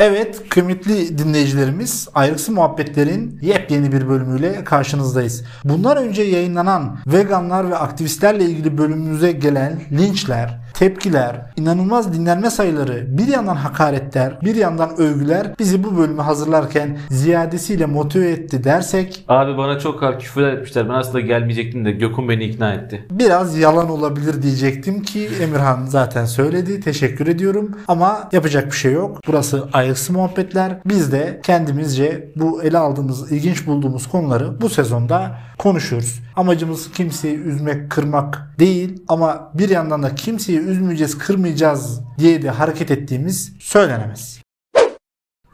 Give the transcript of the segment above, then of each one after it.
Evet kıymetli dinleyicilerimiz Ayrıksı Muhabbetler'in yepyeni bir bölümüyle karşınızdayız. Bundan önce yayınlanan veganlar ve aktivistlerle ilgili bölümümüze gelen linçler, tepkiler, inanılmaz dinlenme sayıları, bir yandan hakaretler, bir yandan övgüler bizi bu bölümü hazırlarken ziyadesiyle motive etti dersek Abi bana çok kar küfürler etmişler. Ben aslında gelmeyecektim de Gökhan beni ikna etti. biraz yalan olabilir diyecektim ki Emirhan zaten söyledi. Teşekkür ediyorum. Ama yapacak bir şey yok. Burası ayrıksı muhabbetler. Biz de kendimizce bu ele aldığımız, ilginç bulduğumuz konuları bu sezonda konuşuyoruz. Amacımız kimseyi üzmek, kırmak değil ama bir yandan da kimseyi üzmeyeceğiz, kırmayacağız diye de hareket ettiğimiz söylenemez.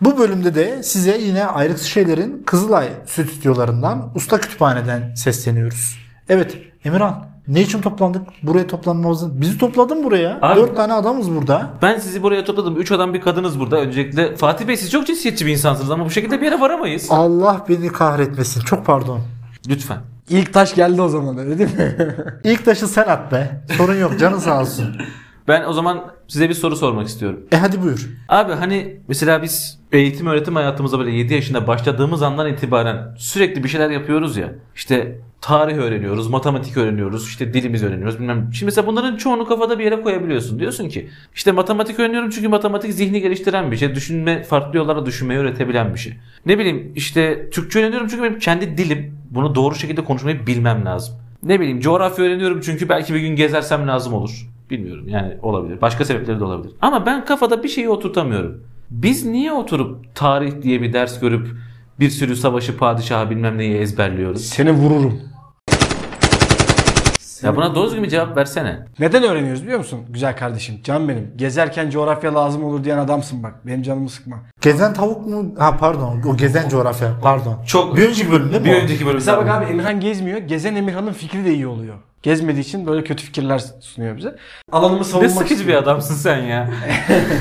Bu bölümde de size yine ayrıksı şeylerin Kızılay stüdyolarından Usta Kütüphane'den sesleniyoruz. Evet Emirhan ne için toplandık? Buraya toplanmamızın. Bizi topladın buraya. Abi- Dört tane adamız burada. Ben sizi buraya topladım. 3 adam bir kadınız burada. Öncelikle Fatih Bey siz çok cinsiyetçi bir insansınız ama bu şekilde bir yere varamayız. Allah beni kahretmesin. Çok pardon. Lütfen. İlk taş geldi o zaman öyle değil mi? İlk taşı sen at be. Sorun yok. Canın sağ olsun. Ben o zaman size bir soru sormak istiyorum. E hadi buyur. Abi hani mesela biz eğitim öğretim hayatımıza böyle 7 yaşında başladığımız andan itibaren sürekli bir şeyler yapıyoruz ya. İşte tarih öğreniyoruz, matematik öğreniyoruz, işte dilimiz öğreniyoruz bilmem. Şimdi mesela bunların çoğunu kafada bir yere koyabiliyorsun. Diyorsun ki işte matematik öğreniyorum çünkü matematik zihni geliştiren bir şey. Düşünme, farklı yollara düşünmeyi öğretebilen bir şey. Ne bileyim işte Türkçe öğreniyorum çünkü benim kendi dilim. Bunu doğru şekilde konuşmayı bilmem lazım. Ne bileyim coğrafya öğreniyorum çünkü belki bir gün gezersem lazım olur. Bilmiyorum yani olabilir. Başka sebepleri de olabilir. Ama ben kafada bir şeyi oturtamıyorum. Biz niye oturup tarih diye bir ders görüp bir sürü savaşı, padişahı bilmem neyi ezberliyoruz? Seni vururum. Ya buna doğru düzgün bir cevap versene. Neden öğreniyoruz biliyor musun? Güzel kardeşim, can benim. Gezerken coğrafya lazım olur diyen adamsın bak. Benim canımı sıkma. Gezen tavuk mu? Ha pardon. O gezen coğrafya. Pardon. Çok- Bir önceki bölümde mi? Bir önceki bölümde. Mesela bak abi Emirhan gezmiyor. Gezen Emirhan'ın fikri de iyi oluyor. Gezmediği için böyle kötü fikirler sunuyor bize. Alanımı Ne savunmak sıkıcı bir istiyorum. adamsın sen ya.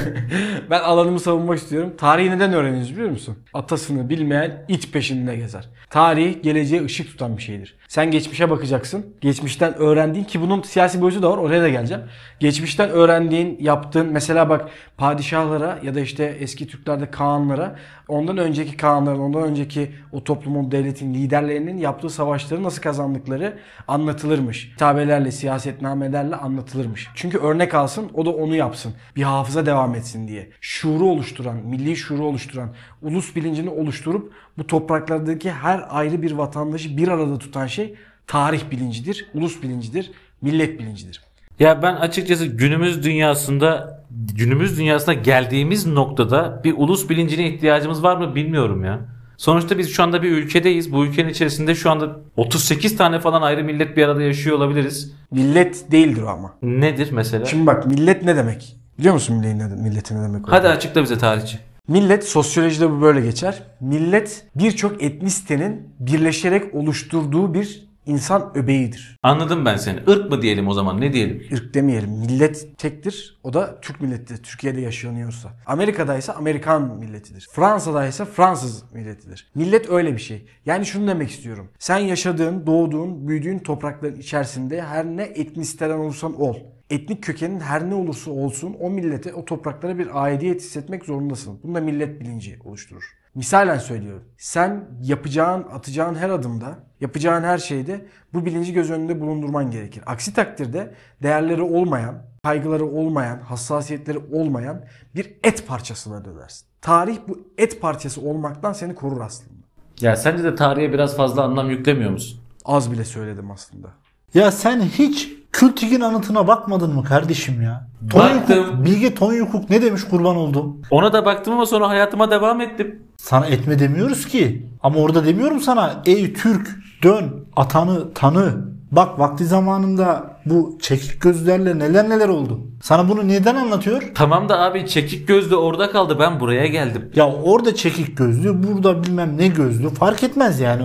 Ben alanımı savunmak istiyorum. Tarihi neden öğreniyoruz biliyor musun? Atasını bilmeyen it peşinde gezer. Tarih geleceğe ışık tutan bir şeydir. Sen geçmişe bakacaksın. Geçmişten öğrendiğin ki bunun siyasi boyutu da var. Oraya da geleceğim. Geçmişten öğrendiğin, yaptığın mesela bak padişahlara ya da işte eski Türklerde Kağanlara ondan önceki Kağanların, ondan önceki o toplumun, devletin liderlerinin yaptığı savaşları nasıl kazandıkları anlatılırmış. Kitabelerle, siyasetnamelerle anlatılırmış. Çünkü örnek alsın, o da onu yapsın. Bir hafıza devam etsin diye. Şuuru oluşturan, milli şuuru oluşturan, ulus bilincini oluşturup bu topraklardaki her ayrı bir vatandaşı bir arada tutan şey tarih bilincidir, ulus bilincidir, millet bilincidir. Ya ben açıkçası günümüz dünyasında günümüz dünyasına geldiğimiz noktada bir ulus bilincine ihtiyacımız var mı bilmiyorum ya. Sonuçta biz şu anda bir ülkedeyiz. Bu ülkenin içerisinde şu anda 38 tane falan ayrı millet bir arada yaşıyor olabiliriz. Millet değildir o ama. Nedir mesela? Şimdi bak millet ne demek? Biliyor musun milletin ne, demek? Hadi açıkla bize tarihçi. Millet sosyolojide bu böyle geçer. Millet birçok etnisitenin birleşerek oluşturduğu bir insan öbeğidir. Anladım ben seni. Irk mı diyelim o zaman ne diyelim? Irk demeyelim. Millet tektir. O da Türk milletidir. Türkiye'de yaşanıyorsa. Amerika'da ise Amerikan milletidir. Fransa'da ise Fransız milletidir. Millet öyle bir şey. Yani şunu demek istiyorum. Sen yaşadığın, doğduğun, büyüdüğün toprakların içerisinde her ne etnisiteden olursan ol. Etnik kökenin her ne olursa olsun o millete, o topraklara bir aidiyet hissetmek zorundasın. Bunu da millet bilinci oluşturur. Misalen söylüyorum. Sen yapacağın, atacağın her adımda, yapacağın her şeyde bu bilinci göz önünde bulundurman gerekir. Aksi takdirde değerleri olmayan, kaygıları olmayan, hassasiyetleri olmayan bir et parçasına dönersin. Tarih bu et parçası olmaktan seni korur aslında. Ya sence de tarihe biraz fazla anlam yüklemiyor musun? Az bile söyledim aslında. Ya sen hiç Kültigin anıtına bakmadın mı kardeşim ya? Baktım. Tonyukuk, Bilge Tonyukuk ne demiş kurban oldum. Ona da baktım ama sonra hayatıma devam ettim. Sana etme demiyoruz ki. Ama orada demiyorum sana ey Türk dön atanı tanı. Bak vakti zamanında bu çekik gözlerle neler neler oldu. Sana bunu neden anlatıyor? Tamam da abi çekik gözlü orada kaldı ben buraya geldim. Ya orada çekik gözlü, burada bilmem ne gözlü fark etmez yani.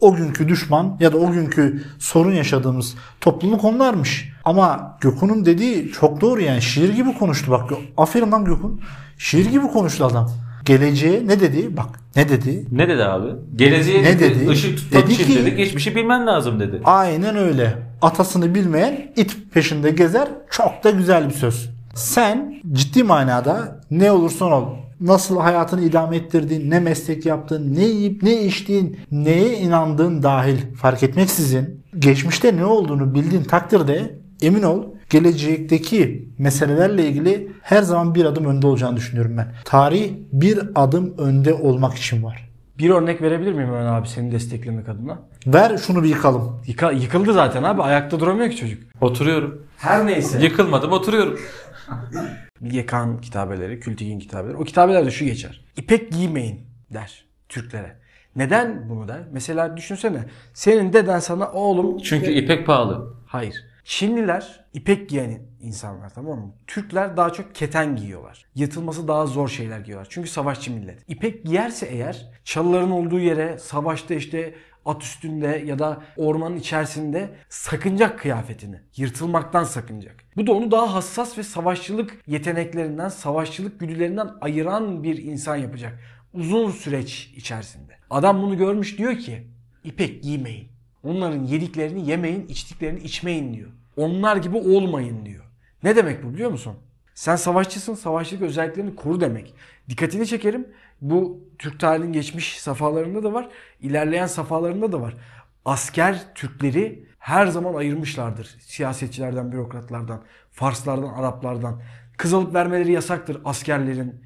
O günkü düşman ya da o günkü sorun yaşadığımız topluluk onlarmış. Ama Gökhan'ın dediği çok doğru yani şiir gibi konuştu bak. Aferin lan Gökhan. Şiir gibi konuştu adam. Geleceğe ne dedi? Bak ne dedi? Ne dedi abi? Geleceğe Ne dedi, dedi? ışık tutmak Dedi için ki- dedi, geçmişi bilmen lazım dedi. Aynen öyle. atasını bilmeyen it peşinde gezer. Çok da güzel bir söz. Sen ciddi manada ne olursan ol nasıl hayatını idame ettirdiğin, ne meslek yaptığın, ne yiyip ne içtiğin, neye inandığın dahil fark etmeksizin geçmişte ne olduğunu bildiğin takdirde emin ol gelecekteki meselelerle ilgili her zaman bir adım önde olacağını düşünüyorum ben. Tarih bir adım önde olmak için var. Bir örnek verebilir miyim Ömer abi seni desteklemek adına? Ver şunu bir yıkalım. Yıka, yıkıldı zaten abi. Ayakta duramıyor ki çocuk. Oturuyorum. Her neyse. Yıkılmadım oturuyorum. Bilge Kağan kitabeleri, Kültigin kitabeleri. O kitabeler şu geçer. İpek giymeyin der Türklere. Neden bunu der? Mesela düşünsene. Senin deden sana oğlum... Çünkü ipek pahalı. Hayır. Çinliler ipek giyen insanlar tamam mı? Türkler daha çok keten giyiyorlar. Yırtılması daha zor şeyler giyiyorlar. Çünkü savaşçı millet. İpek giyerse eğer çalıların olduğu yere savaşta işte at üstünde ya da ormanın içerisinde sakınacak kıyafetini. Yırtılmaktan sakınacak. Bu da onu daha hassas ve savaşçılık yeteneklerinden, savaşçılık güdülerinden ayıran bir insan yapacak. Uzun süreç içerisinde. Adam bunu görmüş diyor ki ipek giymeyin. Onların yediklerini yemeyin, içtiklerini içmeyin diyor. Onlar gibi olmayın diyor. Ne demek bu biliyor musun? Sen savaşçısın, savaşçılık özelliklerini koru demek. Dikkatini çekerim. Bu Türk tarihinin geçmiş safhalarında da var, ilerleyen safhalarında da var. Asker Türkleri her zaman ayırmışlardır. Siyasetçilerden, bürokratlardan, Farslardan, Araplardan. Kız vermeleri yasaktır askerlerin.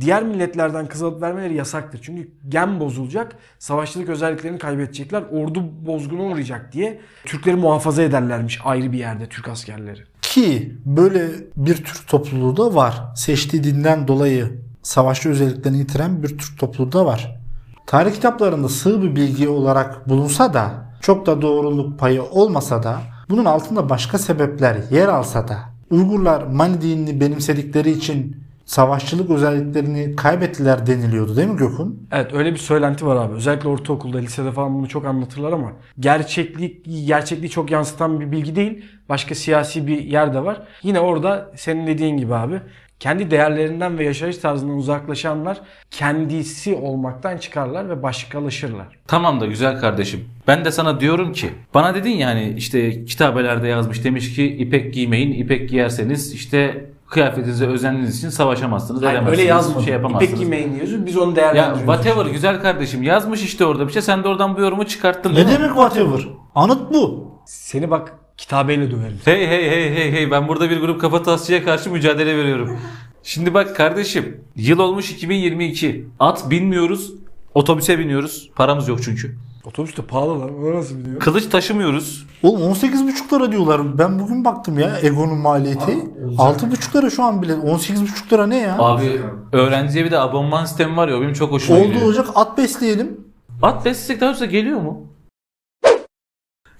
Diğer milletlerden kız alıp vermeleri yasaktır. Çünkü gen bozulacak, savaşçılık özelliklerini kaybedecekler, ordu bozguna uğrayacak diye Türkleri muhafaza ederlermiş ayrı bir yerde Türk askerleri. Ki böyle bir Türk topluluğu da var. Seçtiği dinden dolayı savaşçı özelliklerini yitiren bir Türk topluluğu da var. Tarih kitaplarında sığ bir bilgi olarak bulunsa da çok da doğruluk payı olmasa da bunun altında başka sebepler yer alsa da Uygurlar Mani dinini benimsedikleri için savaşçılık özelliklerini kaybettiler deniliyordu değil mi Gökhan? Evet öyle bir söylenti var abi. Özellikle ortaokulda, lisede falan bunu çok anlatırlar ama gerçeklik gerçekliği çok yansıtan bir bilgi değil. Başka siyasi bir yer de var. Yine orada senin dediğin gibi abi kendi değerlerinden ve yaşayış tarzından uzaklaşanlar kendisi olmaktan çıkarlar ve başkalaşırlar. Tamam da güzel kardeşim. Ben de sana diyorum ki bana dedin ya hani işte kitabelerde yazmış demiş ki ipek giymeyin. ipek giyerseniz işte kıyafetinize özendiğiniz için savaşamazsınız. Edemezsiniz, öyle yazmadı. Şey yapamazsınız. İpek giymeyin diyoruz. Biz onu Ya değerlendiriyoruz. whatever güzel kardeşim yazmış işte orada bir şey. Sen de oradan bu yorumu çıkarttın. Ne değil mi? demek whatever? Anıt bu. Seni bak kitabeyle döverim. Hey hey hey hey hey ben burada bir grup kafa tasçıya karşı mücadele veriyorum. Şimdi bak kardeşim yıl olmuş 2022. At binmiyoruz. Otobüse biniyoruz. Paramız yok çünkü. Otobüs de pahalı lan. O nasıl biliyor? Kılıç taşımıyoruz. Oğlum 18,5 lira diyorlar. Ben bugün baktım ya Ego'nun maliyeti. 6,5 lira şu an bile. 18,5 lira ne ya? Abi öğrenciye bir de abonman sistemi var ya o benim çok hoşuma Oldu gidiyor. olacak at besleyelim. At beslesek daha ucuza geliyor mu?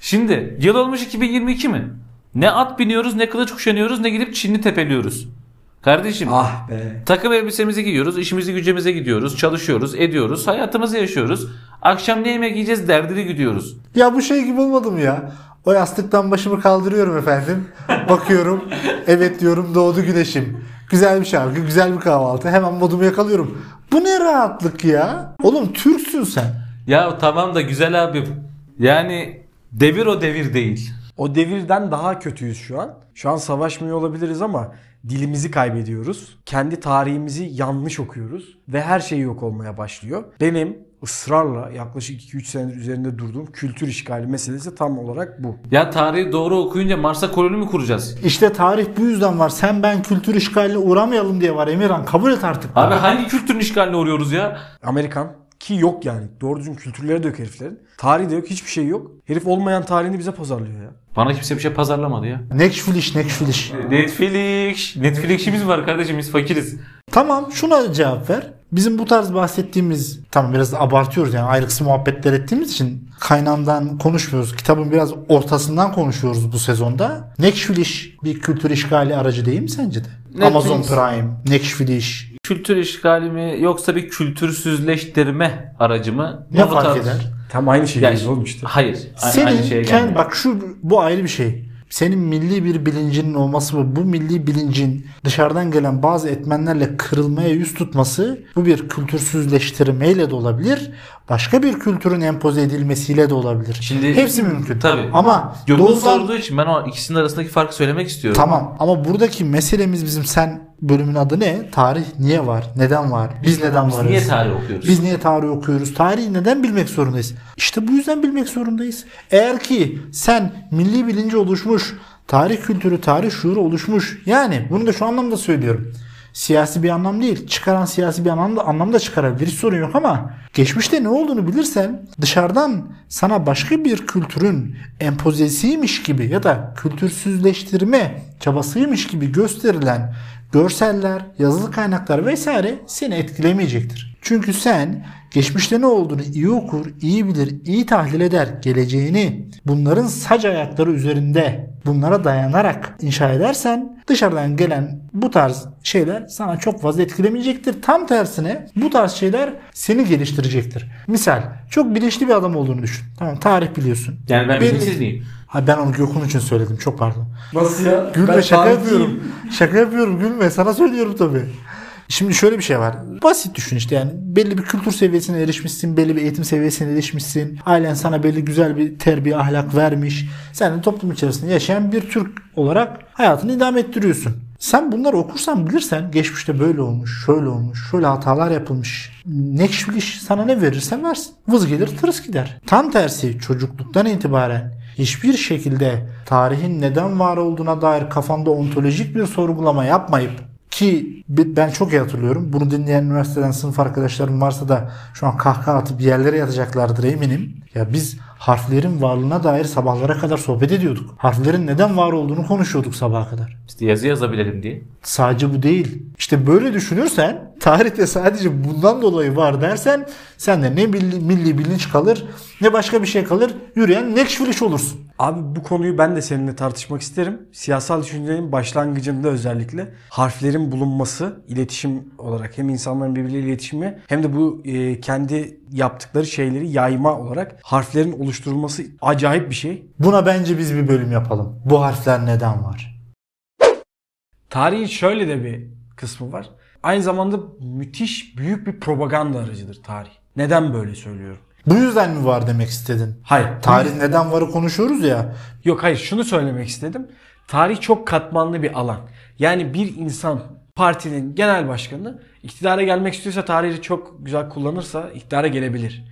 Şimdi yıl olmuş 2022 mi? Ne at biniyoruz ne kılıç kuşanıyoruz ne gidip Çinli tepeliyoruz. Kardeşim Ah be. takım elbisemizi giyiyoruz, işimizi gücümüze gidiyoruz, çalışıyoruz, ediyoruz, hayatımızı yaşıyoruz. Akşam ne yemek yiyeceğiz derdini gidiyoruz. Ya bu şey gibi olmadı mı ya? O yastıktan başımı kaldırıyorum efendim. Bakıyorum. Evet diyorum doğdu güneşim. Güzel bir şarkı, güzel bir kahvaltı. Hemen modumu yakalıyorum. Bu ne rahatlık ya? Oğlum Türksün sen. Ya tamam da güzel abim. Yani devir o devir değil. O devirden daha kötüyüz şu an. Şu an savaşmıyor olabiliriz ama dilimizi kaybediyoruz. Kendi tarihimizi yanlış okuyoruz ve her şey yok olmaya başlıyor. Benim ısrarla yaklaşık 2-3 senedir üzerinde durduğum kültür işgali meselesi tam olarak bu. Ya tarihi doğru okuyunca Mars'a koloni mi kuracağız? İşte tarih bu yüzden var. Sen ben kültür işgaline uğramayalım diye var Emirhan. Kabul et artık. Abi hangi kültürün işgaline uğruyoruz ya? Amerikan ki yok yani. Doğru düzgün kültürleri de yok heriflerin. Tarihi de yok. Hiçbir şey yok. Herif olmayan tarihini bize pazarlıyor ya. Bana kimse bir şey pazarlamadı ya. Netflix, Netflix. Netflix. Netflix'imiz var kardeşim biz fakiriz. Tamam şuna cevap ver. Bizim bu tarz bahsettiğimiz tamam biraz abartıyoruz yani ayrıksı muhabbetler ettiğimiz için kaynağından konuşmuyoruz. Kitabın biraz ortasından konuşuyoruz bu sezonda. Netflix bir kültür işgali aracı değil mi sence de? Netflix. Amazon Prime, Netflix. Kültür işgali mi yoksa bir kültürsüzleştirme aracı mı? Ne Bu fark tarz- eder? Tam aynı şey Yani- oğlum işte. Hayır. Senin aynı şeye kendi bak şu bu ayrı bir şey. Senin milli bir bilincinin olması ve bu milli bilincin dışarıdan gelen bazı etmenlerle kırılmaya yüz tutması bu bir kültürsüzleştirmeyle de olabilir. Başka bir kültürün empoze edilmesiyle de olabilir. Şimdi- Hepsi mümkün. Tabii. Ama Gökhan doğrudan sorduğu için ben o ikisinin arasındaki farkı söylemek istiyorum. Tamam ama buradaki meselemiz bizim sen bölümün adı ne? Tarih niye var? Neden var? Biz neden Biz varız? niye tarih okuyoruz? Biz niye tarih okuyoruz? Tarihi neden bilmek zorundayız? İşte bu yüzden bilmek zorundayız. Eğer ki sen milli bilinci oluşmuş, tarih kültürü, tarih şuuru oluşmuş. Yani bunu da şu anlamda söylüyorum. Siyasi bir anlam değil. Çıkaran siyasi bir anlamda anlamda çıkarabilir. Hiç sorun yok ama geçmişte ne olduğunu bilirsen dışarıdan sana başka bir kültürün empozesiymiş gibi ya da kültürsüzleştirme çabasıymış gibi gösterilen görseller, yazılı kaynaklar vesaire seni etkilemeyecektir. Çünkü sen geçmişte ne olduğunu iyi okur, iyi bilir, iyi tahlil eder, geleceğini bunların sac ayakları üzerinde bunlara dayanarak inşa edersen dışarıdan gelen bu tarz şeyler sana çok fazla etkilemeyecektir. Tam tersine bu tarz şeyler seni geliştirecektir. Misal çok bilinçli bir adam olduğunu düşün. Tamam tarih biliyorsun. Yani ben Belli- bilinçsiz miyim? Ha ben onu Gökhan için söyledim. Çok pardon. Nasıl ya? Gülme şaka yapıyorum. Şaka yapıyorum gülme. Sana söylüyorum tabii. Şimdi şöyle bir şey var. Basit düşün işte yani. Belli bir kültür seviyesine erişmişsin. Belli bir eğitim seviyesine erişmişsin. Ailen sana belli güzel bir terbiye ahlak vermiş. Sen de toplum içerisinde yaşayan bir Türk olarak hayatını idame ettiriyorsun. Sen bunları okursan bilirsen geçmişte böyle olmuş, şöyle olmuş, şöyle hatalar yapılmış. Nekşbiliş sana ne verirsen versin. Vız gelir tırıs gider. Tam tersi çocukluktan itibaren hiçbir şekilde tarihin neden var olduğuna dair kafanda ontolojik bir sorgulama yapmayıp ki ben çok iyi hatırlıyorum. Bunu dinleyen üniversiteden sınıf arkadaşlarım varsa da şu an kahkaha atıp yerlere yatacaklardır eminim. Ya biz harflerin varlığına dair sabahlara kadar sohbet ediyorduk. Harflerin neden var olduğunu konuşuyorduk sabaha kadar. İşte yazı yazabilelim diye. Sadece bu değil. İşte böyle düşünürsen tarihte sadece bundan dolayı var dersen sende ne milli, milli bilinç kalır ne başka bir şey kalır. Yürüyen nekşfiliş olursun. Abi bu konuyu ben de seninle tartışmak isterim. Siyasal düşüncenin başlangıcında özellikle harflerin bulunması iletişim olarak hem insanların birbirleriyle iletişimi hem de bu e, kendi yaptıkları şeyleri yayma olarak harflerin oluşturulması acayip bir şey. Buna bence biz bir bölüm yapalım. Bu harfler neden var? Tarihin şöyle de bir kısmı var. Aynı zamanda müthiş büyük bir propaganda aracıdır tarih. Neden böyle söylüyorum? Bu yüzden mi var demek istedin? Hayır. Tarih neden varı konuşuyoruz ya. Yok hayır şunu söylemek istedim. Tarih çok katmanlı bir alan. Yani bir insan partinin genel başkanı iktidara gelmek istiyorsa tarihi çok güzel kullanırsa iktidara gelebilir.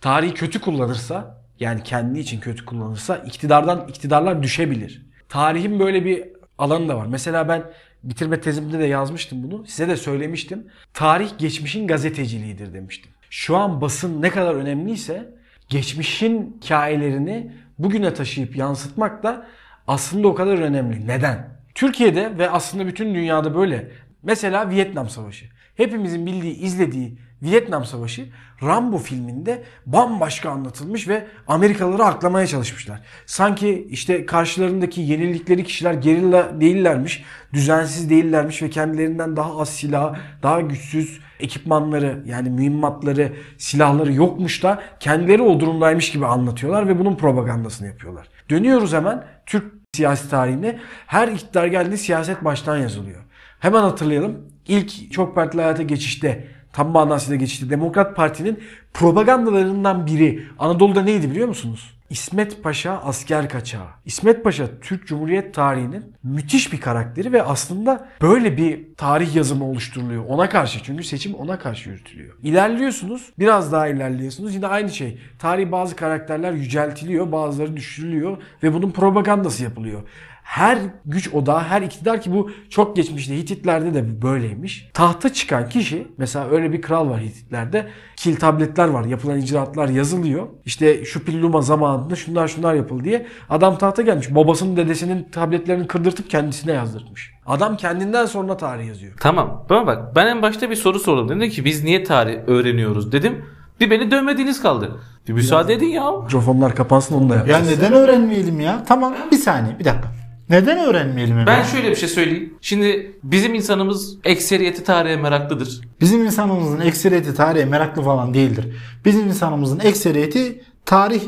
Tarihi kötü kullanırsa yani kendi için kötü kullanırsa iktidardan iktidarlar düşebilir. Tarihin böyle bir alanı da var. Mesela ben bitirme tezimde de yazmıştım bunu. Size de söylemiştim. Tarih geçmişin gazeteciliğidir demiştim. Şu an basın ne kadar önemliyse geçmişin hikayelerini bugüne taşıyıp yansıtmak da aslında o kadar önemli. Neden? Türkiye'de ve aslında bütün dünyada böyle. Mesela Vietnam Savaşı. Hepimizin bildiği, izlediği Vietnam Savaşı Rambo filminde bambaşka anlatılmış ve Amerikalıları aklamaya çalışmışlar. Sanki işte karşılarındaki yenildikleri kişiler gerilla değillermiş, düzensiz değillermiş ve kendilerinden daha az silah, daha güçsüz ekipmanları yani mühimmatları, silahları yokmuş da kendileri o durumdaymış gibi anlatıyorlar ve bunun propagandasını yapıyorlar. Dönüyoruz hemen Türk siyasi tarihine. Her iktidar geldiğinde siyaset baştan yazılıyor. Hemen hatırlayalım. İlk çok partili hayata geçişte tam manasıyla geçişte Demokrat Parti'nin propagandalarından biri Anadolu'da neydi biliyor musunuz? İsmet Paşa asker kaçağı. İsmet Paşa Türk Cumhuriyet tarihinin müthiş bir karakteri ve aslında böyle bir tarih yazımı oluşturuluyor ona karşı. Çünkü seçim ona karşı yürütülüyor. İlerliyorsunuz, biraz daha ilerliyorsunuz. Yine aynı şey. Tarih bazı karakterler yüceltiliyor, bazıları düşürülüyor ve bunun propagandası yapılıyor her güç odağı, her iktidar ki bu çok geçmişte Hititlerde de böyleymiş. Tahta çıkan kişi mesela öyle bir kral var Hititlerde. Kil tabletler var. Yapılan icraatlar yazılıyor. İşte şu pilluma zamanında şunlar şunlar yapıldı diye. Adam tahta gelmiş. Babasının dedesinin tabletlerini kırdırtıp kendisine yazdırmış. Adam kendinden sonra tarih yazıyor. Tamam. Bana bak ben en başta bir soru sordum. Dedim ki biz niye tarih öğreniyoruz dedim. Bir beni dövmediğiniz kaldı. Bir müsaade edin ya. Mikrofonlar kapansın onu da yap. Ya neden öğrenmeyelim ya? Tamam bir saniye bir dakika. Neden öğrenmeyelim Emre? Ben şöyle bir şey söyleyeyim. Şimdi bizim insanımız ekseriyeti tarihe meraklıdır. Bizim insanımızın ekseriyeti tarihe meraklı falan değildir. Bizim insanımızın ekseriyeti tarih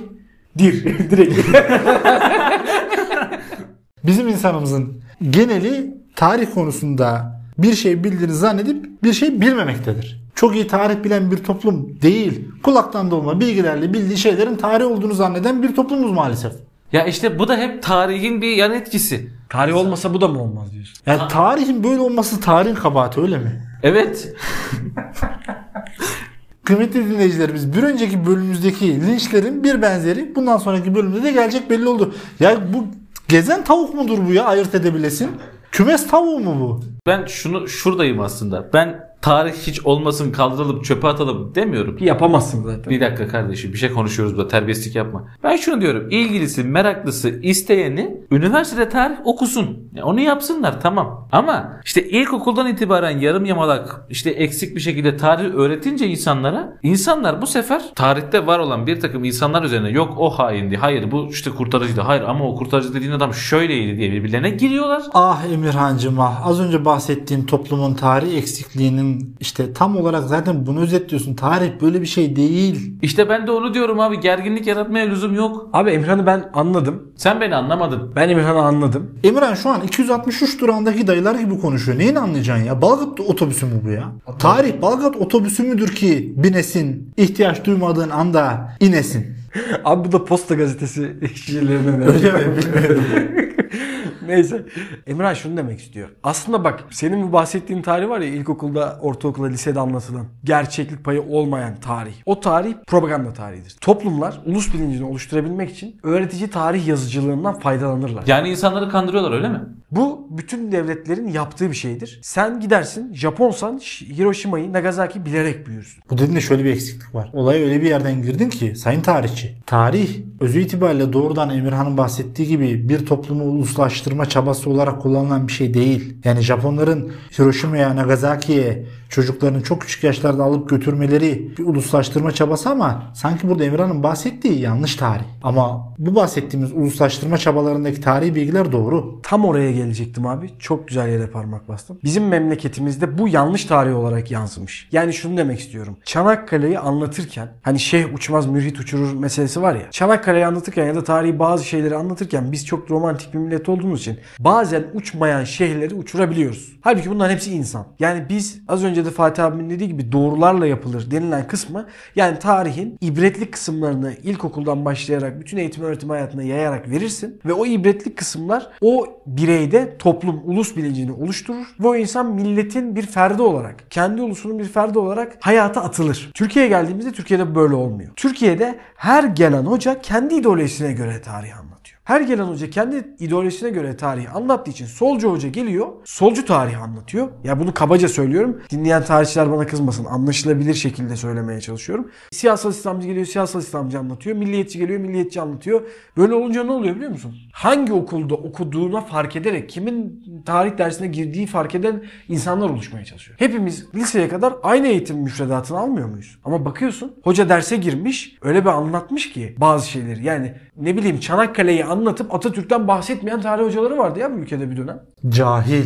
Dir. Direkt. Bizim insanımızın geneli tarih konusunda bir şey bildiğini zannedip bir şey bilmemektedir. Çok iyi tarih bilen bir toplum değil. Kulaktan dolma bilgilerle bildiği şeylerin tarih olduğunu zanneden bir toplumuz maalesef. Ya işte bu da hep tarihin bir yan etkisi. Tarih olmasa bu da mı olmaz diyorsun? Yani tarihin böyle olması tarihin kabahati öyle mi? Evet. Kıymetli dinleyicilerimiz bir önceki bölümümüzdeki linçlerin bir benzeri bundan sonraki bölümde de gelecek belli oldu. Ya bu gezen tavuk mudur bu ya ayırt edebilesin? Kümes tavuğu mu bu? Ben şunu şuradayım aslında. Ben tarih hiç olmasın kaldırılıp çöpe atalım demiyorum. Yapamazsın zaten. Bir dakika kardeşim bir şey konuşuyoruz burada terbiyesizlik yapma. Ben şunu diyorum ilgilisi meraklısı isteyeni üniversitede tarih okusun. Ya onu yapsınlar tamam. Ama işte ilkokuldan itibaren yarım yamalak işte eksik bir şekilde tarih öğretince insanlara insanlar bu sefer tarihte var olan bir takım insanlar üzerine yok o haindi hayır bu işte kurtarıcıydı hayır ama o kurtarıcı dediğin adam şöyleydi diye birbirlerine giriyorlar. Ah Emirhancığım ah az önce bahsettiğim toplumun tarih eksikliğinin işte tam olarak zaten bunu özetliyorsun. Tarih böyle bir şey değil. İşte ben de onu diyorum abi gerginlik yaratmaya lüzum yok. Abi Emirhan'ı ben anladım. Sen beni anlamadın. Ben Emirhan'ı anladım. Emirhan şu an 263 durağındaki dayılar gibi konuşuyor. Neyini anlayacaksın ya? Balgat otobüsü mü bu ya? Tarih Balgat otobüsü müdür ki binesin, ihtiyaç duymadığın anda inesin? Abi bu da Posta Gazetesi kişilerinden. Öyle mi? Bilmiyorum. Neyse. Emrah şunu demek istiyor. Aslında bak senin bu bahsettiğin tarih var ya ilkokulda, ortaokulda, lisede anlatılan gerçeklik payı olmayan tarih. O tarih propaganda tarihidir. Toplumlar ulus bilincini oluşturabilmek için öğretici tarih yazıcılığından faydalanırlar. Yani insanları kandırıyorlar öyle mi? Bu bütün devletlerin yaptığı bir şeydir. Sen gidersin Japonsan Hiroşima'yı Nagasaki bilerek büyürsün. Bu dediğinde şöyle bir eksiklik var. Olaya öyle bir yerden girdin ki sayın tarihçi. Tarih özü itibariyle doğrudan Emirhan'ın bahsettiği gibi bir toplumu uluslaştırma çabası olarak kullanılan bir şey değil. Yani Japonların Hiroşima'ya, Nagasaki'ye çocuklarını çok küçük yaşlarda alıp götürmeleri bir uluslaştırma çabası ama sanki burada Emirhan'ın bahsettiği yanlış tarih. Ama bu bahsettiğimiz uluslaştırma çabalarındaki tarihi bilgiler doğru. Tam oraya gelecektim abi. Çok güzel yere parmak bastım. Bizim memleketimizde bu yanlış tarih olarak yansımış. Yani şunu demek istiyorum. Çanakkale'yi anlatırken hani şeyh uçmaz mürhit uçurur meselesi var ya. Çanakkale'yi anlatırken ya da tarihi bazı şeyleri anlatırken biz çok romantik bir millet olduğumuz için bazen uçmayan şeyhleri uçurabiliyoruz. Halbuki bunların hepsi insan. Yani biz az önce de Fatih abimin dediği gibi doğrularla yapılır denilen kısmı yani tarihin ibretli kısımlarını ilkokuldan başlayarak bütün eğitim öğretim hayatına yayarak verirsin ve o ibretli kısımlar o bireyde toplum ulus bilincini oluşturur ve o insan milletin bir ferdi olarak kendi ulusunun bir ferdi olarak hayata atılır. Türkiye'ye geldiğimizde Türkiye'de böyle olmuyor. Türkiye'de her gelen hoca kendi ideolojisine göre tarih anlatıyor. Her gelen hoca kendi ideolojisine göre tarihi anlattığı için solcu hoca geliyor, solcu tarihi anlatıyor. Ya bunu kabaca söylüyorum. Dinleyen tarihçiler bana kızmasın. Anlaşılabilir şekilde söylemeye çalışıyorum. Siyasal İslamcı geliyor, siyasal İslamcı anlatıyor. Milliyetçi geliyor, milliyetçi anlatıyor. Böyle olunca ne oluyor biliyor musun? Hangi okulda okuduğuna fark ederek, kimin tarih dersine girdiği fark eden insanlar oluşmaya çalışıyor. Hepimiz liseye kadar aynı eğitim müfredatını almıyor muyuz? Ama bakıyorsun hoca derse girmiş, öyle bir anlatmış ki bazı şeyleri. Yani ne bileyim Çanakkale'yi anlatıp Atatürk'ten bahsetmeyen tarih hocaları vardı ya bu ülkede bir dönem. Cahil.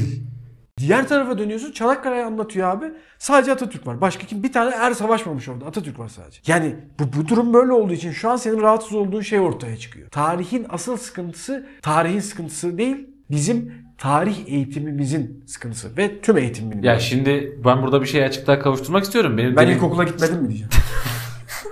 Diğer tarafa dönüyorsun Çanakkale'yi anlatıyor abi. Sadece Atatürk var. Başka kim? Bir tane er savaşmamış orada. Atatürk var sadece. Yani bu, bu durum böyle olduğu için şu an senin rahatsız olduğun şey ortaya çıkıyor. Tarihin asıl sıkıntısı tarihin sıkıntısı değil. Bizim tarih eğitimimizin sıkıntısı ve tüm eğitimin. Ya şimdi ben burada bir şey açıklığa kavuşturmak istiyorum. Benim ben dilim- ilkokula gitmedim mi diyeceğim.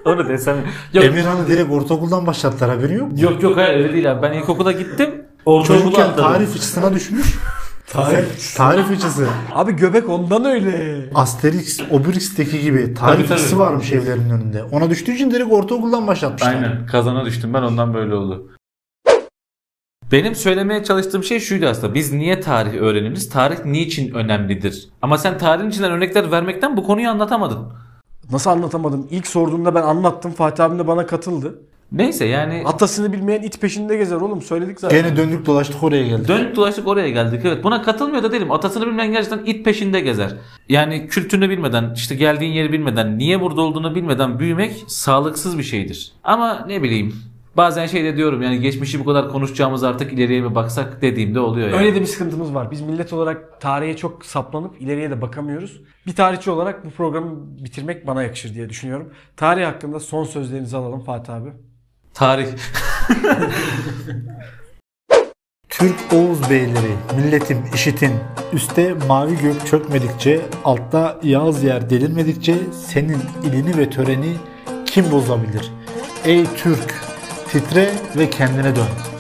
Onu desem. Yok, Emirhan'ı direkt ortaokuldan başlattılar haberin yok mu? yok yok hayır öyle değil abi. Ben ilkokula gittim. Ortaokula Çocukken atladım. tarih fıçısına düşmüş. tarih, tarih fıçısı. Abi göbek ondan öyle. Asterix, Obelix'teki gibi tarih Tabii, tabii. fıçısı varmış evlerinin önünde. Ona düştüğü için direkt ortaokuldan başlatmışlar. Aynen kazana düştüm ben ondan böyle oldu. Benim söylemeye çalıştığım şey şuydu aslında. Biz niye tarih öğreniriz? Tarih niçin önemlidir? Ama sen tarihin içinden örnekler vermekten bu konuyu anlatamadın. Nasıl anlatamadım? İlk sorduğunda ben anlattım. Fatih abim de bana katıldı. Neyse yani Atasını bilmeyen it peşinde gezer oğlum. Söyledik zaten. Gene döndük dolaştık oraya geldik. dönüp dolaştık oraya geldik. Evet buna katılmıyor da değilim. Atasını bilmeyen gerçekten it peşinde gezer. Yani kültürünü bilmeden, işte geldiğin yeri bilmeden, niye burada olduğunu bilmeden büyümek sağlıksız bir şeydir. Ama ne bileyim bazen şey de diyorum yani geçmişi bu kadar konuşacağımız artık ileriye mi baksak dediğimde oluyor yani. Öyle de bir sıkıntımız var. Biz millet olarak tarihe çok saplanıp ileriye de bakamıyoruz. Bir tarihçi olarak bu programı bitirmek bana yakışır diye düşünüyorum. Tarih hakkında son sözlerinizi alalım Fatih abi. Tarih. Türk Oğuz beyleri, milletim işitin. Üste mavi gök çökmedikçe, altta yağız yer delinmedikçe senin ilini ve töreni kim bozabilir? Ey Türk, titre ve kendine dön.